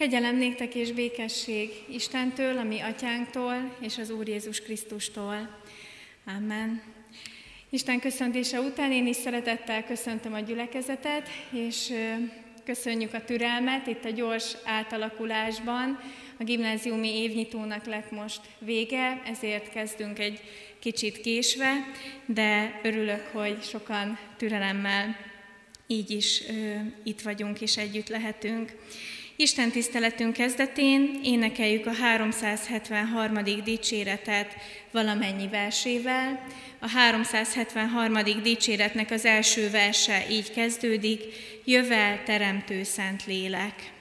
Kegyelem néktek és békesség Istentől, a mi atyánktól és az Úr Jézus Krisztustól. Amen. Isten köszöntése után én is szeretettel köszöntöm a gyülekezetet, és köszönjük a türelmet itt a gyors átalakulásban. A gimnáziumi évnyitónak lett most vége, ezért kezdünk egy kicsit késve, de örülök, hogy sokan türelemmel így is ö, itt vagyunk és együtt lehetünk. Isten tiszteletünk kezdetén énekeljük a 373. dicséretet valamennyi versével. A 373. dicséretnek az első verse így kezdődik, Jövel teremtő szent lélek.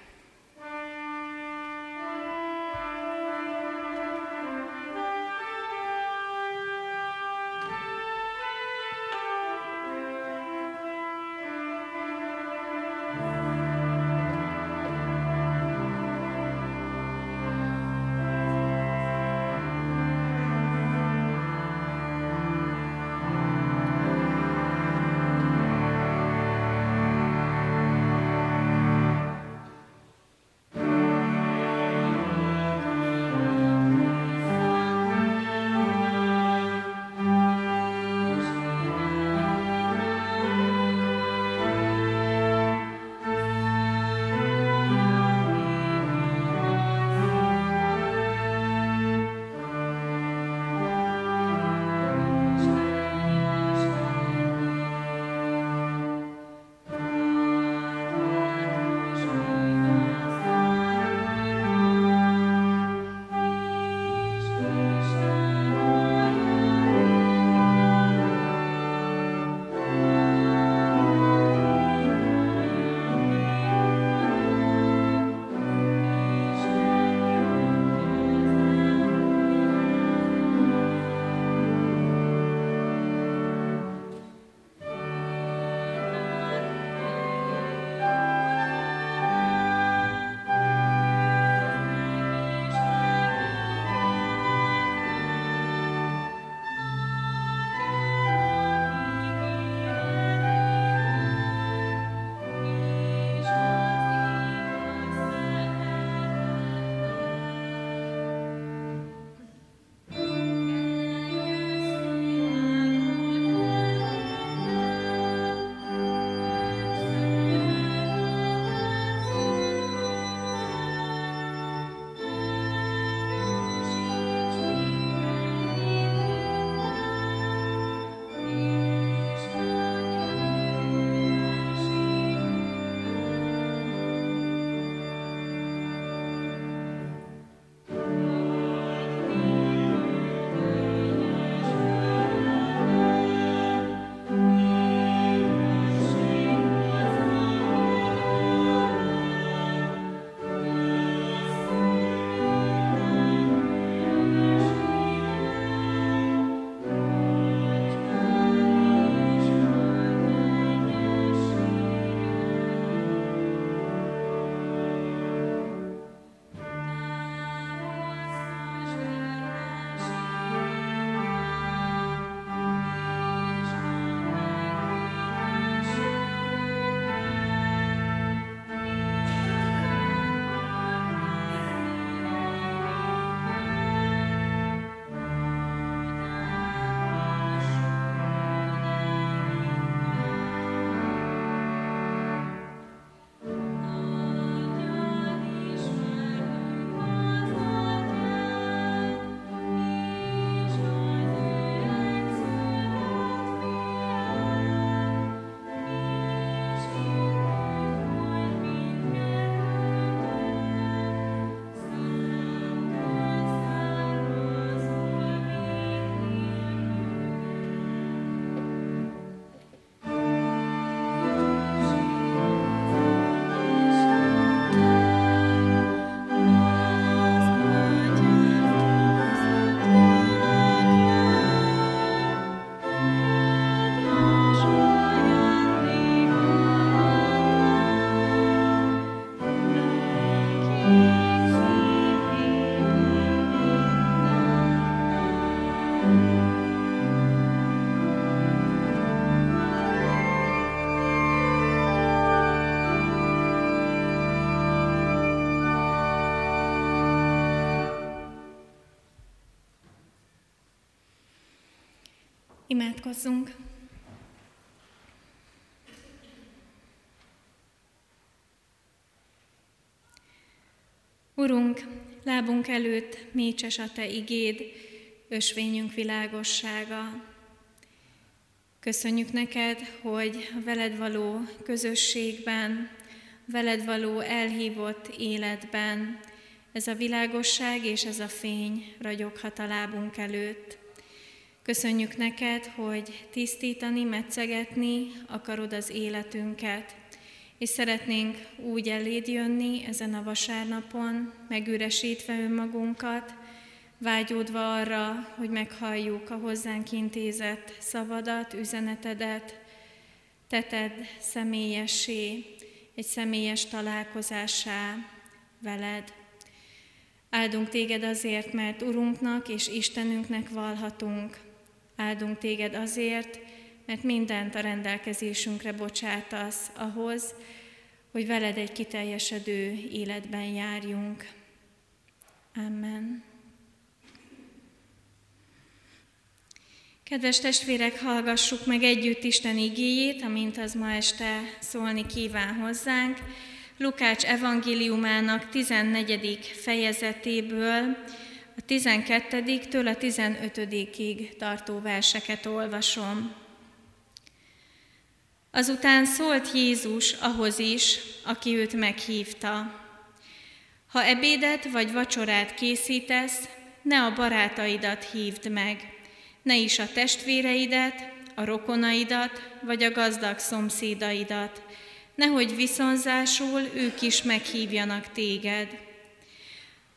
Imádkozzunk! Urunk, lábunk előtt mécses a Te igéd, ösvényünk világossága. Köszönjük neked, hogy veled való közösségben, veled való elhívott életben ez a világosság és ez a fény ragyoghat a lábunk előtt. Köszönjük neked, hogy tisztítani, metszegetni akarod az életünket, és szeretnénk úgy eléd jönni ezen a vasárnapon, megüresítve önmagunkat, vágyódva arra, hogy meghalljuk a hozzánk intézett szavadat, üzenetedet, teted személyessé, egy személyes találkozásá veled. Áldunk téged azért, mert Urunknak és Istenünknek valhatunk. Áldunk téged azért, mert mindent a rendelkezésünkre bocsátasz ahhoz, hogy veled egy kiteljesedő életben járjunk. Amen. Kedves testvérek, hallgassuk meg együtt Isten igéjét, amint az ma este szólni kíván hozzánk. Lukács evangéliumának 14. fejezetéből, a 12-től a 15-ig tartó verseket olvasom. Azután szólt Jézus ahhoz is, aki őt meghívta. Ha ebédet vagy vacsorát készítesz, ne a barátaidat hívd meg, ne is a testvéreidet, a rokonaidat vagy a gazdag szomszédaidat, nehogy viszonzásul ők is meghívjanak téged.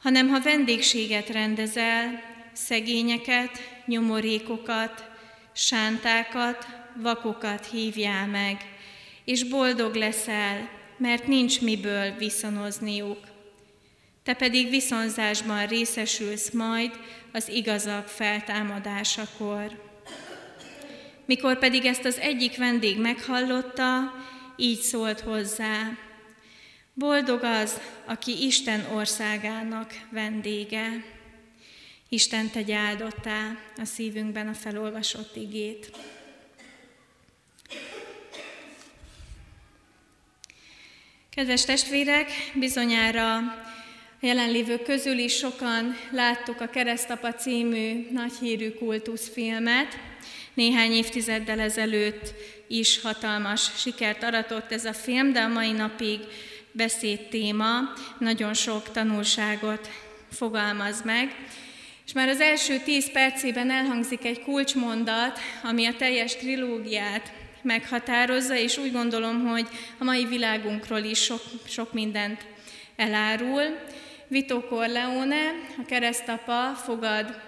Hanem ha vendégséget rendezel, szegényeket, nyomorékokat, sántákat, vakokat hívjál meg, és boldog leszel, mert nincs miből viszonozniuk. Te pedig viszonzásban részesülsz majd az igazak feltámadásakor. Mikor pedig ezt az egyik vendég meghallotta, így szólt hozzá, boldog az, aki Isten országának vendége. Isten tegye áldottá a szívünkben a felolvasott igét. Kedves testvérek, bizonyára a jelenlévők közül is sokan láttuk a Keresztapa című nagyhírű kultuszfilmet. Néhány évtizeddel ezelőtt is hatalmas sikert aratott ez a film, de a mai napig beszéd téma nagyon sok tanulságot fogalmaz meg. És már az első tíz percében elhangzik egy kulcsmondat, ami a teljes trilógiát meghatározza, és úgy gondolom, hogy a mai világunkról is sok, sok mindent elárul. Vito Corleone, a keresztapa fogad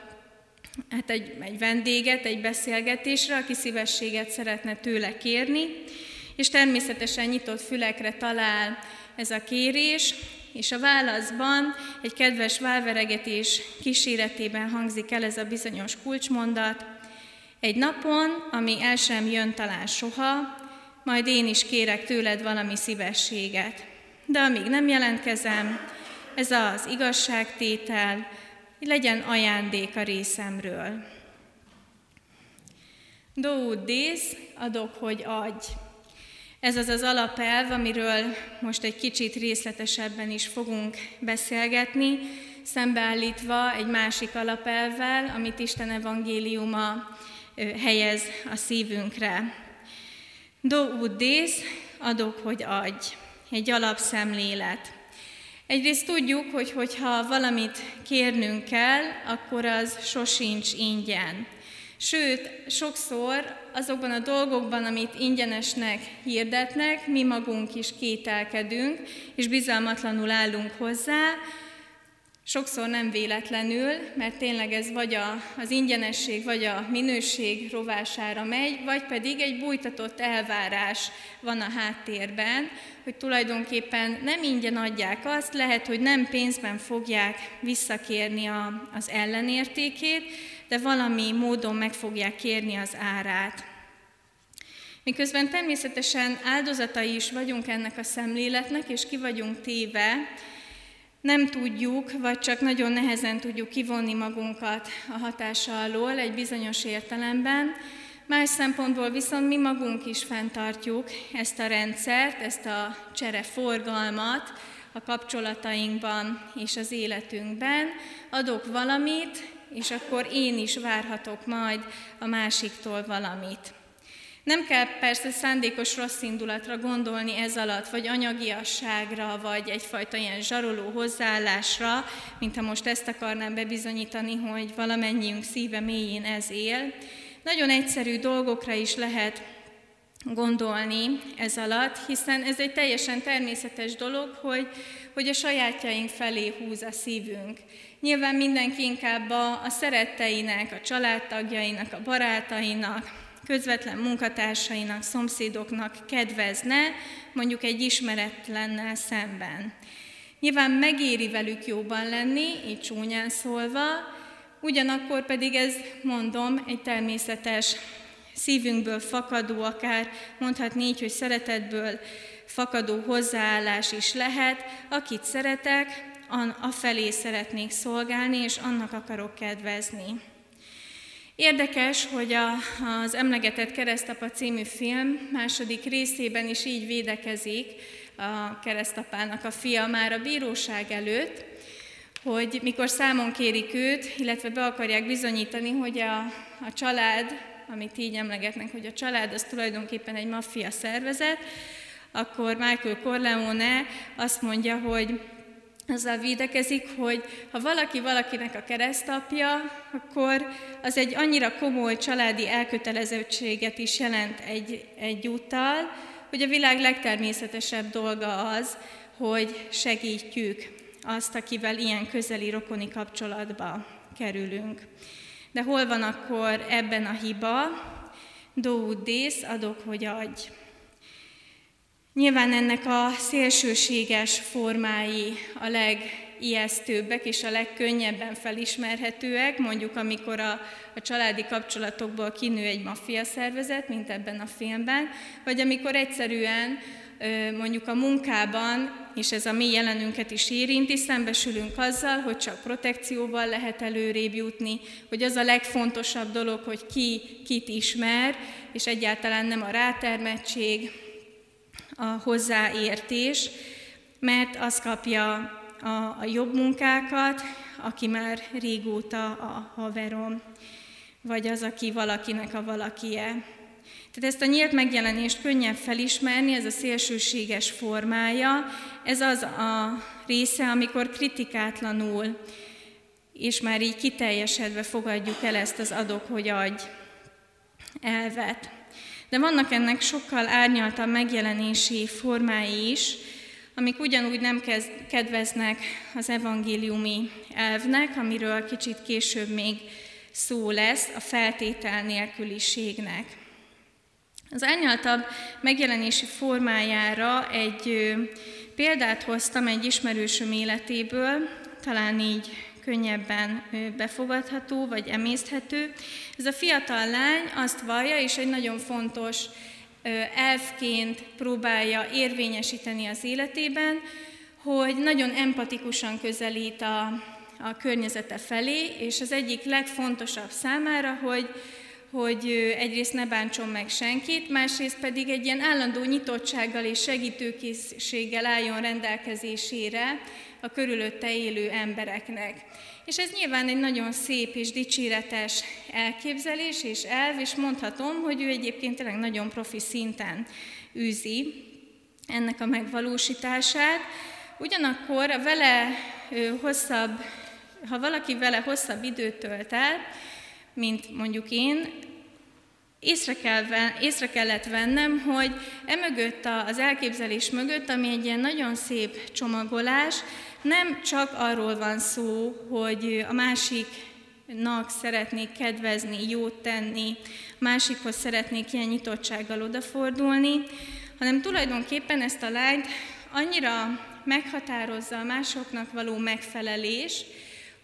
hát egy, egy vendéget egy beszélgetésre, aki szívességet szeretne tőle kérni, és természetesen nyitott fülekre talál ez a kérés, és a válaszban egy kedves válveregetés kíséretében hangzik el ez a bizonyos kulcsmondat. Egy napon, ami el sem jön talán soha, majd én is kérek tőled valami szívességet. De amíg nem jelentkezem, ez az igazságtétel, legyen ajándék a részemről. Do dész, adok, hogy adj. Ez az az alapelv, amiről most egy kicsit részletesebben is fogunk beszélgetni, szembeállítva egy másik alapelvvel, amit Isten evangéliuma helyez a szívünkre. Do dész, adok, hogy adj. Egy alapszemlélet. Egyrészt tudjuk, hogy hogyha valamit kérnünk kell, akkor az sosincs ingyen. Sőt, sokszor azokban a dolgokban, amit ingyenesnek hirdetnek, mi magunk is kételkedünk, és bizalmatlanul állunk hozzá, Sokszor nem véletlenül, mert tényleg ez vagy a, az ingyenesség, vagy a minőség rovására megy, vagy pedig egy bújtatott elvárás van a háttérben, hogy tulajdonképpen nem ingyen adják azt, lehet, hogy nem pénzben fogják visszakérni a, az ellenértékét, de valami módon meg fogják kérni az árát. Miközben természetesen áldozatai is vagyunk ennek a szemléletnek, és ki vagyunk téve, nem tudjuk, vagy csak nagyon nehezen tudjuk kivonni magunkat a hatása alól egy bizonyos értelemben, Más szempontból viszont mi magunk is fenntartjuk ezt a rendszert, ezt a csereforgalmat a kapcsolatainkban és az életünkben. Adok valamit, és akkor én is várhatok majd a másiktól valamit. Nem kell persze szándékos rossz indulatra gondolni ez alatt, vagy anyagiasságra, vagy egyfajta ilyen zsaroló hozzáállásra, mint ha most ezt akarnám bebizonyítani, hogy valamennyiünk szíve mélyén ez él. Nagyon egyszerű dolgokra is lehet gondolni ez alatt, hiszen ez egy teljesen természetes dolog, hogy, hogy a sajátjaink felé húz a szívünk. Nyilván mindenki inkább a, a szeretteinek, a családtagjainak, a barátainak, közvetlen munkatársainak, szomszédoknak kedvezne, mondjuk egy ismeretlennel szemben. Nyilván megéri velük jóban lenni, így csúnyán szólva, ugyanakkor pedig ez, mondom, egy természetes szívünkből fakadó, akár mondhatni így, hogy szeretetből fakadó hozzáállás is lehet, akit szeretek, a felé szeretnék szolgálni, és annak akarok kedvezni. Érdekes, hogy a, az emlegetett Keresztapa című film második részében is így védekezik a keresztapának a fia már a bíróság előtt, hogy mikor számon kérik őt, illetve be akarják bizonyítani, hogy a, a család, amit így emlegetnek, hogy a család az tulajdonképpen egy maffia szervezet, akkor Michael Corleone azt mondja, hogy azzal védekezik, hogy ha valaki valakinek a keresztapja, akkor az egy annyira komoly családi elkötelezettséget is jelent egy, egyúttal, hogy a világ legtermészetesebb dolga az, hogy segítjük azt, akivel ilyen közeli rokoni kapcsolatba kerülünk. De hol van akkor ebben a hiba? Do dész, adok, hogy adj. Nyilván ennek a szélsőséges formái a legijesztőbbek és a legkönnyebben felismerhetőek, mondjuk amikor a, a családi kapcsolatokból kinő egy maffia szervezet, mint ebben a filmben, vagy amikor egyszerűen mondjuk a munkában, és ez a mi jelenünket is érinti, szembesülünk azzal, hogy csak protekcióval lehet előrébb jutni, hogy az a legfontosabb dolog, hogy ki kit ismer, és egyáltalán nem a rátermettség, a hozzáértés, mert az kapja a, a jobb munkákat, aki már régóta a haverom, vagy az, aki valakinek a valakie. Tehát ezt a nyílt megjelenést könnyebb felismerni, ez a szélsőséges formája, ez az a része, amikor kritikátlanul és már így kiteljesedve fogadjuk el ezt az adok, hogy adj elvet. De vannak ennek sokkal árnyaltabb megjelenési formái is, amik ugyanúgy nem kedveznek az evangéliumi elvnek, amiről kicsit később még szó lesz, a feltétel nélküliségnek. Az árnyaltabb megjelenési formájára egy példát hoztam egy ismerősöm életéből, talán így könnyebben befogadható vagy emészthető. Ez a fiatal lány azt vallja, és egy nagyon fontos elfként próbálja érvényesíteni az életében, hogy nagyon empatikusan közelít a, a környezete felé, és az egyik legfontosabb számára, hogy, hogy egyrészt ne bántson meg senkit, másrészt pedig egy ilyen állandó nyitottsággal és segítőkészséggel álljon rendelkezésére a körülötte élő embereknek. És ez nyilván egy nagyon szép és dicséretes elképzelés és elv, és mondhatom, hogy ő egyébként tényleg nagyon profi szinten űzi ennek a megvalósítását. Ugyanakkor a vele hosszabb, ha valaki vele hosszabb időt tölt el, mint mondjuk én, észre, kell, észre kellett vennem, hogy emögött az elképzelés mögött, ami egy ilyen nagyon szép csomagolás, nem csak arról van szó, hogy a másiknak szeretnék kedvezni, jót tenni, másikhoz szeretnék ilyen nyitottsággal odafordulni, hanem tulajdonképpen ezt a lányt annyira meghatározza a másoknak való megfelelés,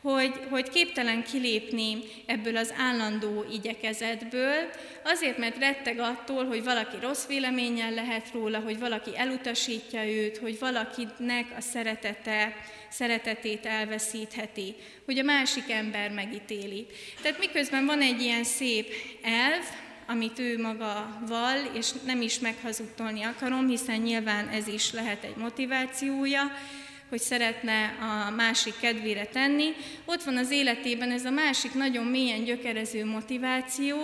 hogy, hogy képtelen kilépni ebből az állandó igyekezetből, azért, mert retteg attól, hogy valaki rossz véleménnyel lehet róla, hogy valaki elutasítja őt, hogy valakinek a szeretete, szeretetét elveszítheti, hogy a másik ember megítéli. Tehát miközben van egy ilyen szép elv, amit ő maga val, és nem is meghazudtolni akarom, hiszen nyilván ez is lehet egy motivációja, hogy szeretne a másik kedvére tenni. Ott van az életében ez a másik nagyon mélyen gyökerező motiváció,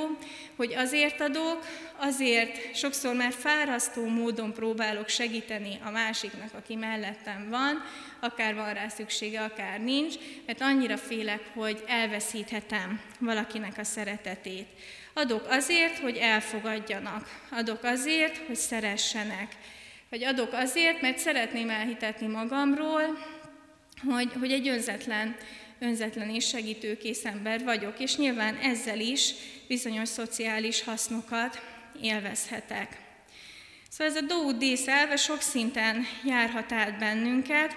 hogy azért adok, azért sokszor már fárasztó módon próbálok segíteni a másiknak, aki mellettem van, akár van rá szüksége, akár nincs, mert annyira félek, hogy elveszíthetem valakinek a szeretetét. Adok azért, hogy elfogadjanak, adok azért, hogy szeressenek, vagy adok azért, mert szeretném elhitetni magamról, hogy, hogy egy önzetlen, önzetlen és segítőkész ember vagyok, és nyilván ezzel is bizonyos szociális hasznokat élvezhetek. Szóval ez a do dísz elve sok szinten járhat át bennünket,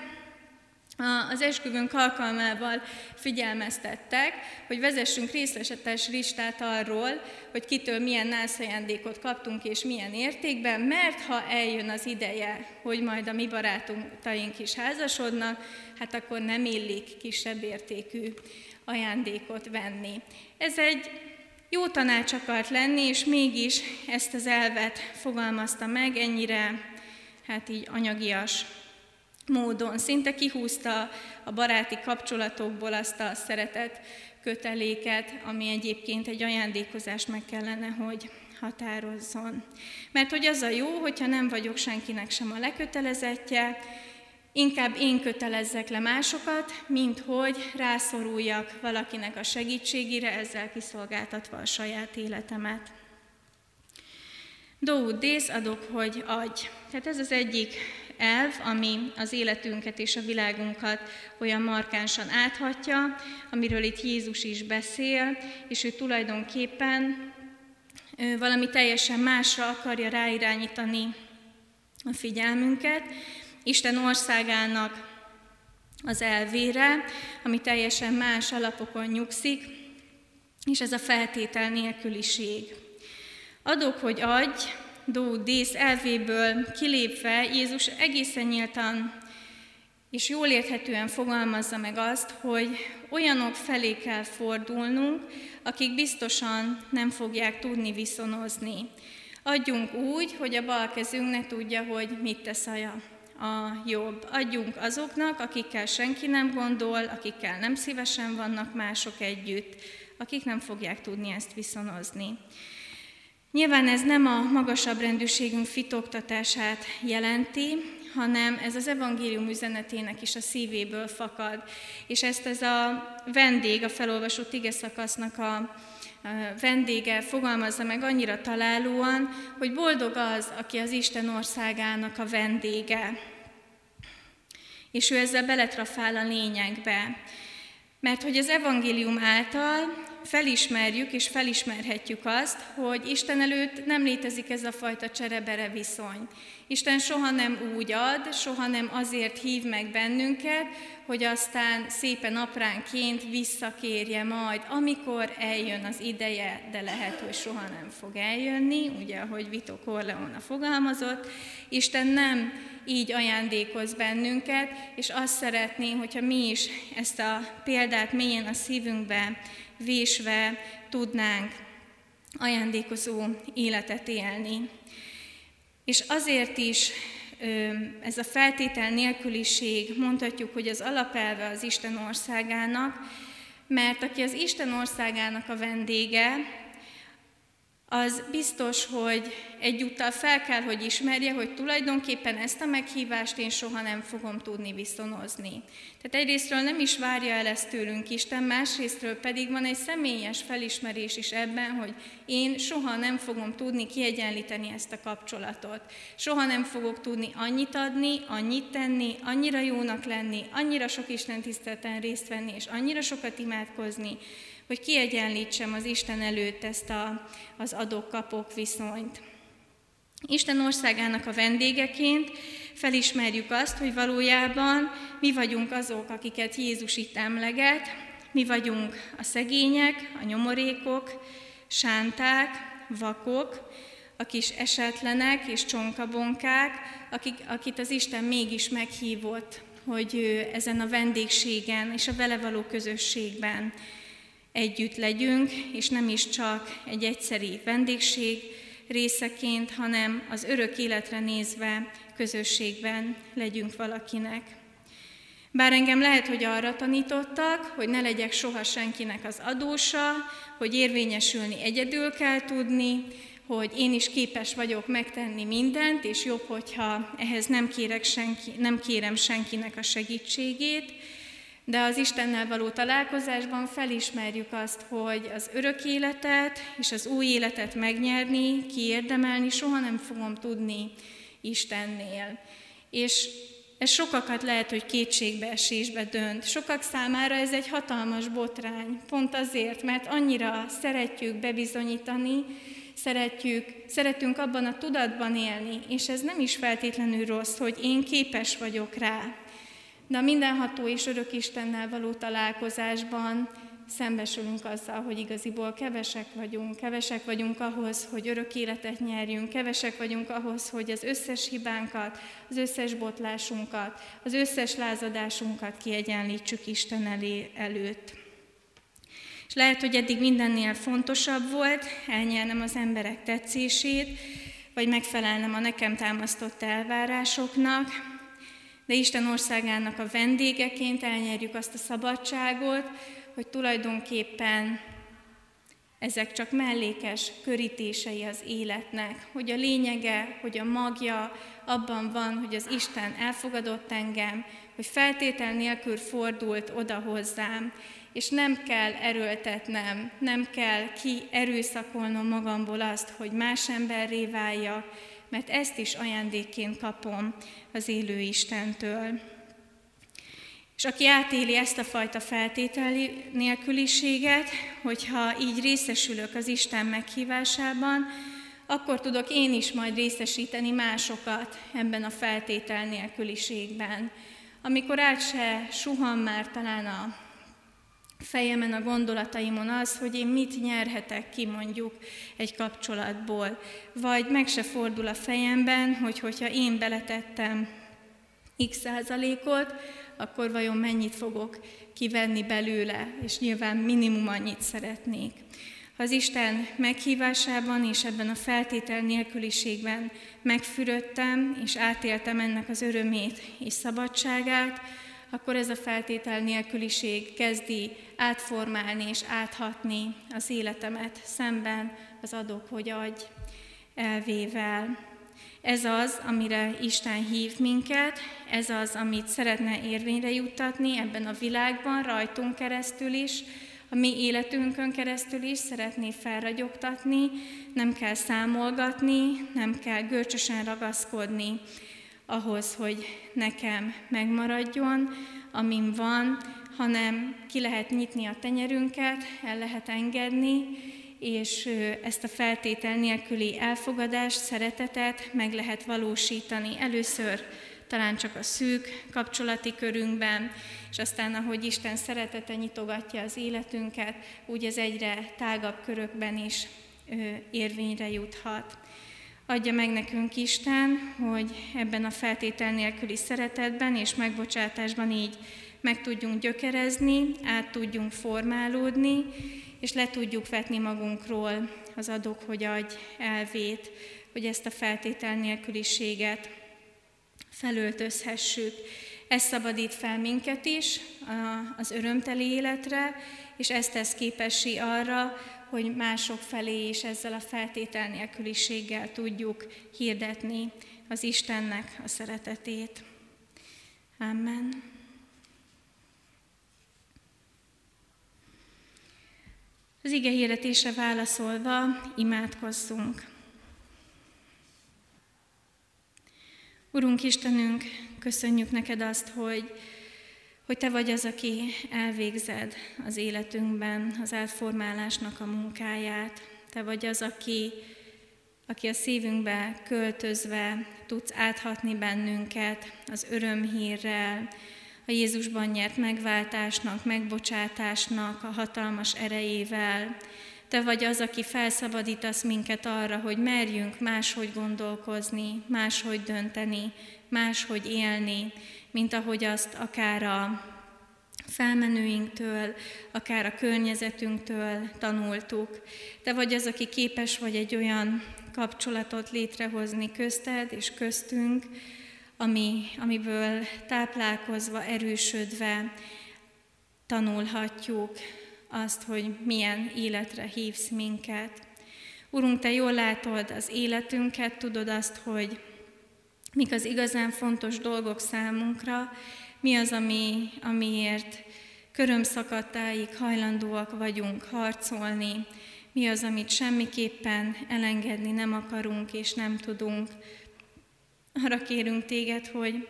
az esküvőnk alkalmával figyelmeztettek, hogy vezessünk részletes listát arról, hogy kitől milyen nászajándékot kaptunk és milyen értékben, mert ha eljön az ideje, hogy majd a mi barátaink is házasodnak, hát akkor nem illik kisebb értékű ajándékot venni. Ez egy jó tanács akart lenni, és mégis ezt az elvet fogalmazta meg ennyire, hát így anyagias módon. Szinte kihúzta a baráti kapcsolatokból azt a szeretet köteléket, ami egyébként egy ajándékozást meg kellene, hogy határozzon. Mert hogy az a jó, hogyha nem vagyok senkinek sem a lekötelezettje, inkább én kötelezzek le másokat, mint hogy rászoruljak valakinek a segítségére, ezzel kiszolgáltatva a saját életemet. Do dész adok, hogy adj. Tehát ez az egyik elv, ami az életünket és a világunkat olyan markánsan áthatja, amiről itt Jézus is beszél, és ő tulajdonképpen valami teljesen másra akarja ráirányítani a figyelmünket, Isten országának az elvére, ami teljesen más alapokon nyugszik, és ez a feltétel nélküliség. Adok, hogy adj, do dísz elvéből kilépve Jézus egészen nyíltan és jól érthetően fogalmazza meg azt, hogy olyanok felé kell fordulnunk, akik biztosan nem fogják tudni viszonozni. Adjunk úgy, hogy a bal kezünk ne tudja, hogy mit tesz a, a jobb. Adjunk azoknak, akikkel senki nem gondol, akikkel nem szívesen vannak mások együtt, akik nem fogják tudni ezt viszonozni. Nyilván ez nem a magasabb rendűségünk fitoktatását jelenti, hanem ez az evangélium üzenetének is a szívéből fakad. És ezt ez a vendég, a felolvasott ige szakasznak a vendége fogalmazza meg annyira találóan, hogy boldog az, aki az Isten országának a vendége. És ő ezzel beletrafál a lényegbe. Mert hogy az evangélium által felismerjük és felismerhetjük azt, hogy Isten előtt nem létezik ez a fajta cserebere viszony. Isten soha nem úgy ad, soha nem azért hív meg bennünket, hogy aztán szépen apránként visszakérje majd, amikor eljön az ideje, de lehet, hogy soha nem fog eljönni, ugye, ahogy Vito Corleone fogalmazott. Isten nem így ajándékoz bennünket, és azt szeretné, hogyha mi is ezt a példát mélyen a szívünkbe vésve tudnánk ajándékozó életet élni. És azért is ez a feltétel nélküliség, mondhatjuk, hogy az alapelve az Isten országának, mert aki az Isten országának a vendége, az biztos, hogy egyúttal fel kell, hogy ismerje, hogy tulajdonképpen ezt a meghívást én soha nem fogom tudni viszonozni. Tehát egyrésztről nem is várja el ezt tőlünk Isten, másrésztről pedig van egy személyes felismerés is ebben, hogy én soha nem fogom tudni kiegyenlíteni ezt a kapcsolatot. Soha nem fogok tudni annyit adni, annyit tenni, annyira jónak lenni, annyira sok Isten tiszteleten részt venni, és annyira sokat imádkozni, hogy kiegyenlítsem az Isten előtt ezt a, az adok-kapok viszonyt. Isten országának a vendégeként felismerjük azt, hogy valójában mi vagyunk azok, akiket Jézus itt emleget, mi vagyunk a szegények, a nyomorékok, sánták, vakok, a kis esetlenek és csonkabonkák, akik, akit az Isten mégis meghívott, hogy ő ezen a vendégségen és a vele való közösségben együtt legyünk, és nem is csak egy egyszeri vendégség részeként, hanem az örök életre nézve közösségben legyünk valakinek. Bár engem lehet, hogy arra tanítottak, hogy ne legyek soha senkinek az adósa, hogy érvényesülni egyedül kell tudni, hogy én is képes vagyok megtenni mindent, és jobb, hogyha ehhez nem, kérek senki, nem kérem senkinek a segítségét, de az Istennel való találkozásban felismerjük azt, hogy az örök életet és az új életet megnyerni, kiérdemelni soha nem fogom tudni Istennél. És ez sokakat lehet, hogy kétségbeesésbe dönt. Sokak számára ez egy hatalmas botrány, pont azért, mert annyira szeretjük bebizonyítani, szeretjük, szeretünk abban a tudatban élni, és ez nem is feltétlenül rossz, hogy én képes vagyok rá. De a mindenható és örök Istennel való találkozásban szembesülünk azzal, hogy igaziból kevesek vagyunk, kevesek vagyunk ahhoz, hogy örök életet nyerjünk, kevesek vagyunk ahhoz, hogy az összes hibánkat, az összes botlásunkat, az összes lázadásunkat kiegyenlítsük Isten elé előtt. És lehet, hogy eddig mindennél fontosabb volt elnyernem az emberek tetszését, vagy megfelelnem a nekem támasztott elvárásoknak, de Isten országának a vendégeként elnyerjük azt a szabadságot, hogy tulajdonképpen ezek csak mellékes körítései az életnek, hogy a lényege, hogy a magja abban van, hogy az Isten elfogadott engem, hogy feltétel nélkül fordult oda hozzám, és nem kell erőltetnem, nem kell ki erőszakolnom magamból azt, hogy más emberré váljak, mert ezt is ajándékként kapom az élő Istentől. És aki átéli ezt a fajta feltételi nélküliséget, hogyha így részesülök az Isten meghívásában, akkor tudok én is majd részesíteni másokat ebben a feltétel nélküliségben. Amikor át se suhan már talán a fejemen, a gondolataimon az, hogy én mit nyerhetek ki mondjuk egy kapcsolatból, vagy meg se fordul a fejemben, hogy hogyha én beletettem x százalékot, akkor vajon mennyit fogok kivenni belőle, és nyilván minimum annyit szeretnék. Az Isten meghívásában és ebben a feltétel nélküliségben megfürödtem, és átéltem ennek az örömét és szabadságát, akkor ez a feltétel nélküliség kezdi átformálni és áthatni az életemet szemben az adok, hogy adj elvével. Ez az, amire Isten hív minket, ez az, amit szeretne érvényre juttatni ebben a világban, rajtunk keresztül is, a mi életünkön keresztül is szeretné felragyogtatni, nem kell számolgatni, nem kell görcsösen ragaszkodni ahhoz, hogy nekem megmaradjon, amin van, hanem ki lehet nyitni a tenyerünket, el lehet engedni, és ezt a feltétel nélküli elfogadást, szeretetet meg lehet valósítani. Először talán csak a szűk kapcsolati körünkben, és aztán, ahogy Isten szeretete nyitogatja az életünket, úgy ez egyre tágabb körökben is érvényre juthat. Adja meg nekünk Isten, hogy ebben a feltétel nélküli szeretetben és megbocsátásban így meg tudjunk gyökerezni, át tudjunk formálódni, és le tudjuk vetni magunkról az adok, hogy adj elvét, hogy ezt a feltétel nélküliséget felöltözhessük. Ez szabadít fel minket is az örömteli életre, és ezt tesz képessé arra, hogy mások felé is ezzel a feltétel nélküliséggel tudjuk hirdetni az Istennek a szeretetét. Amen. Az ige hirdetése válaszolva imádkozzunk. Urunk Istenünk, köszönjük neked azt, hogy, hogy Te vagy az, aki elvégzed az életünkben az átformálásnak a munkáját. Te vagy az, aki, aki a szívünkbe költözve tudsz áthatni bennünket az örömhírrel, a Jézusban nyert megváltásnak, megbocsátásnak a hatalmas erejével. Te vagy az, aki felszabadítasz minket arra, hogy merjünk máshogy gondolkozni, máshogy dönteni, máshogy élni, mint ahogy azt akár a felmenőinktől, akár a környezetünktől tanultuk. Te vagy az, aki képes vagy egy olyan kapcsolatot létrehozni közted és köztünk, ami, amiből táplálkozva, erősödve tanulhatjuk azt, hogy milyen életre hívsz minket. Urunk, Te jól látod az életünket, tudod azt, hogy mik az igazán fontos dolgok számunkra, mi az, ami, amiért körömszakadtáig hajlandóak vagyunk harcolni, mi az, amit semmiképpen elengedni nem akarunk és nem tudunk. Arra kérünk téged, hogy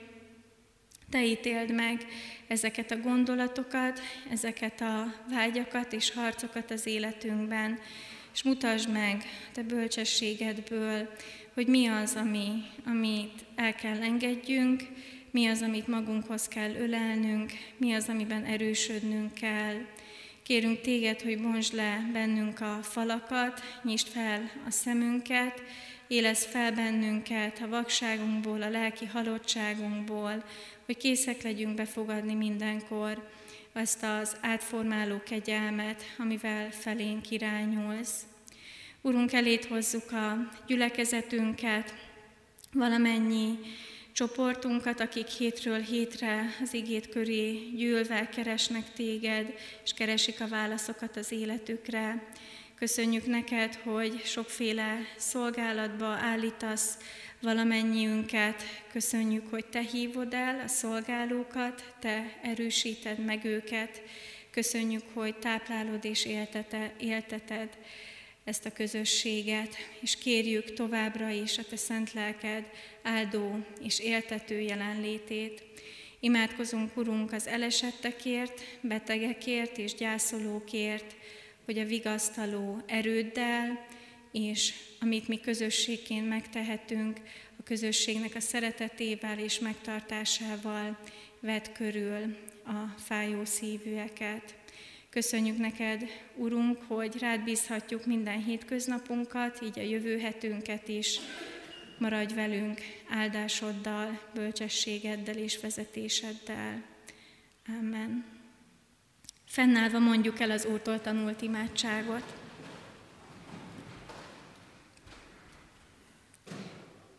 te ítéld meg ezeket a gondolatokat, ezeket a vágyakat és harcokat az életünkben, és mutasd meg te bölcsességedből, hogy mi az, ami, amit el kell engedjünk, mi az, amit magunkhoz kell ölelnünk, mi az, amiben erősödnünk kell. Kérünk téged, hogy bontsd le bennünk a falakat, nyisd fel a szemünket, élesz fel bennünket a vakságunkból, a lelki halottságunkból, hogy készek legyünk befogadni mindenkor azt az átformáló kegyelmet, amivel felénk irányulsz. Urunk, elét hozzuk a gyülekezetünket, valamennyi csoportunkat, akik hétről hétre az igét köré gyűlve keresnek téged, és keresik a válaszokat az életükre. Köszönjük neked, hogy sokféle szolgálatba állítasz valamennyiünket. Köszönjük, hogy te hívod el a szolgálókat, te erősíted meg őket. Köszönjük, hogy táplálod és éltete, élteted ezt a közösséget, és kérjük továbbra is a Te szent lelked áldó és éltető jelenlétét. Imádkozunk, Urunk, az elesettekért, betegekért és gyászolókért, hogy a vigasztaló erőddel, és amit mi közösségként megtehetünk, a közösségnek a szeretetével és megtartásával vedd körül a fájó szívűeket. Köszönjük neked, Urunk, hogy rád bízhatjuk minden hétköznapunkat, így a jövő hetünket is. Maradj velünk áldásoddal, bölcsességeddel és vezetéseddel. Amen. Fennállva mondjuk el az Úrtól tanult imádságot.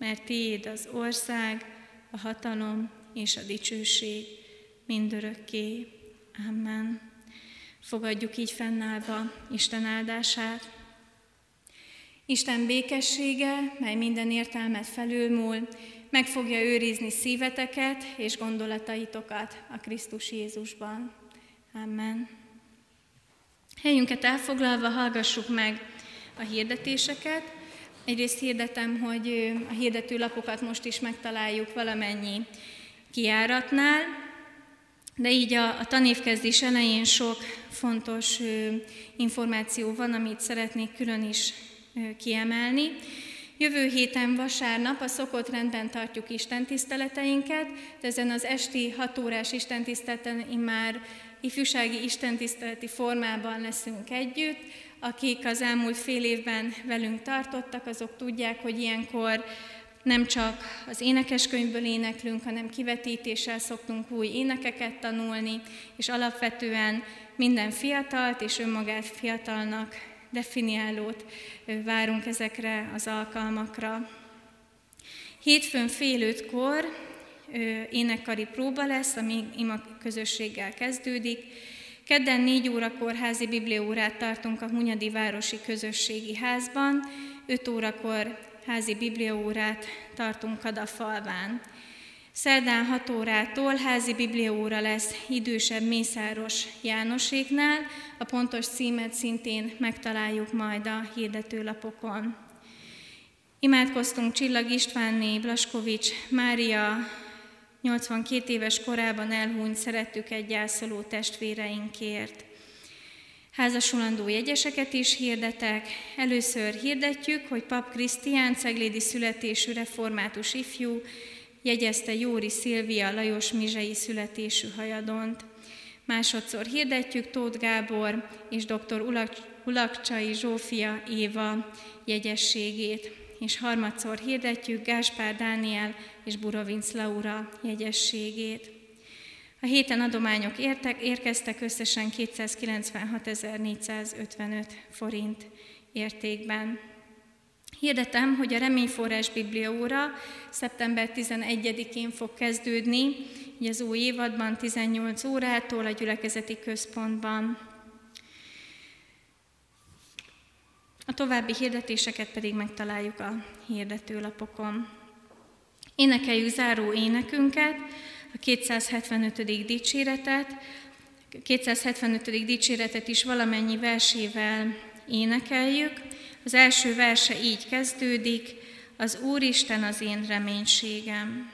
mert Tiéd az ország, a hatalom és a dicsőség mindörökké. Amen. Fogadjuk így fennállva Isten áldását. Isten békessége, mely minden értelmet felülmúl, meg fogja őrizni szíveteket és gondolataitokat a Krisztus Jézusban. Amen. Helyünket elfoglalva hallgassuk meg a hirdetéseket. Egyrészt hirdetem, hogy a hirdetőlapokat most is megtaláljuk valamennyi kiáratnál, de így a, a tanévkezdés elején sok fontos ö, információ van, amit szeretnék külön is ö, kiemelni. Jövő héten vasárnap a szokott rendben tartjuk istentiszteleteinket, de ezen az esti 6 órás istentiszteleten már ifjúsági istentiszteleti formában leszünk együtt. Akik az elmúlt fél évben velünk tartottak, azok tudják, hogy ilyenkor nem csak az énekeskönyvből éneklünk, hanem kivetítéssel szoktunk új énekeket tanulni, és alapvetően minden fiatalt és önmagát fiatalnak definiálót várunk ezekre az alkalmakra. Hétfőn fél ötkor énekkari próba lesz, ami ima közösséggel kezdődik. Kedden négy órakor házi bibliórát tartunk a Hunyadi Városi Közösségi Házban, 5 órakor házi bibliaórát tartunk Kadafalván. Szerdán 6 órától házi bibliaóra lesz idősebb Mészáros Jánoséknál, a pontos címet szintén megtaláljuk majd a hirdetőlapokon. Imádkoztunk Csillag Istvánné, Blaskovics, Mária 82 éves korában elhunyt szerettük egy gyászoló testvéreinkért. Házasulandó jegyeseket is hirdetek. Először hirdetjük, hogy Pap Krisztián ceglédi születésű református ifjú jegyezte Jóri Szilvia Lajos Mizsei születésű hajadont. Másodszor hirdetjük Tóth Gábor és dr. Ulakcsai Zsófia Éva jegyességét, és harmadszor hirdetjük Gáspár Dániel és Burovinc Laura jegyességét. A héten adományok értek, érkeztek összesen 296.455 forint értékben. Hirdetem, hogy a Reményforrás Bibliaóra szeptember 11-én fog kezdődni, így az új évadban 18 órától a gyülekezeti központban. A további hirdetéseket pedig megtaláljuk a hirdetőlapokon. Énekeljük záró énekünket, a 275. dicséretet. A 275. dicséretet is valamennyi versével énekeljük. Az első verse így kezdődik, az Úristen az én reménységem.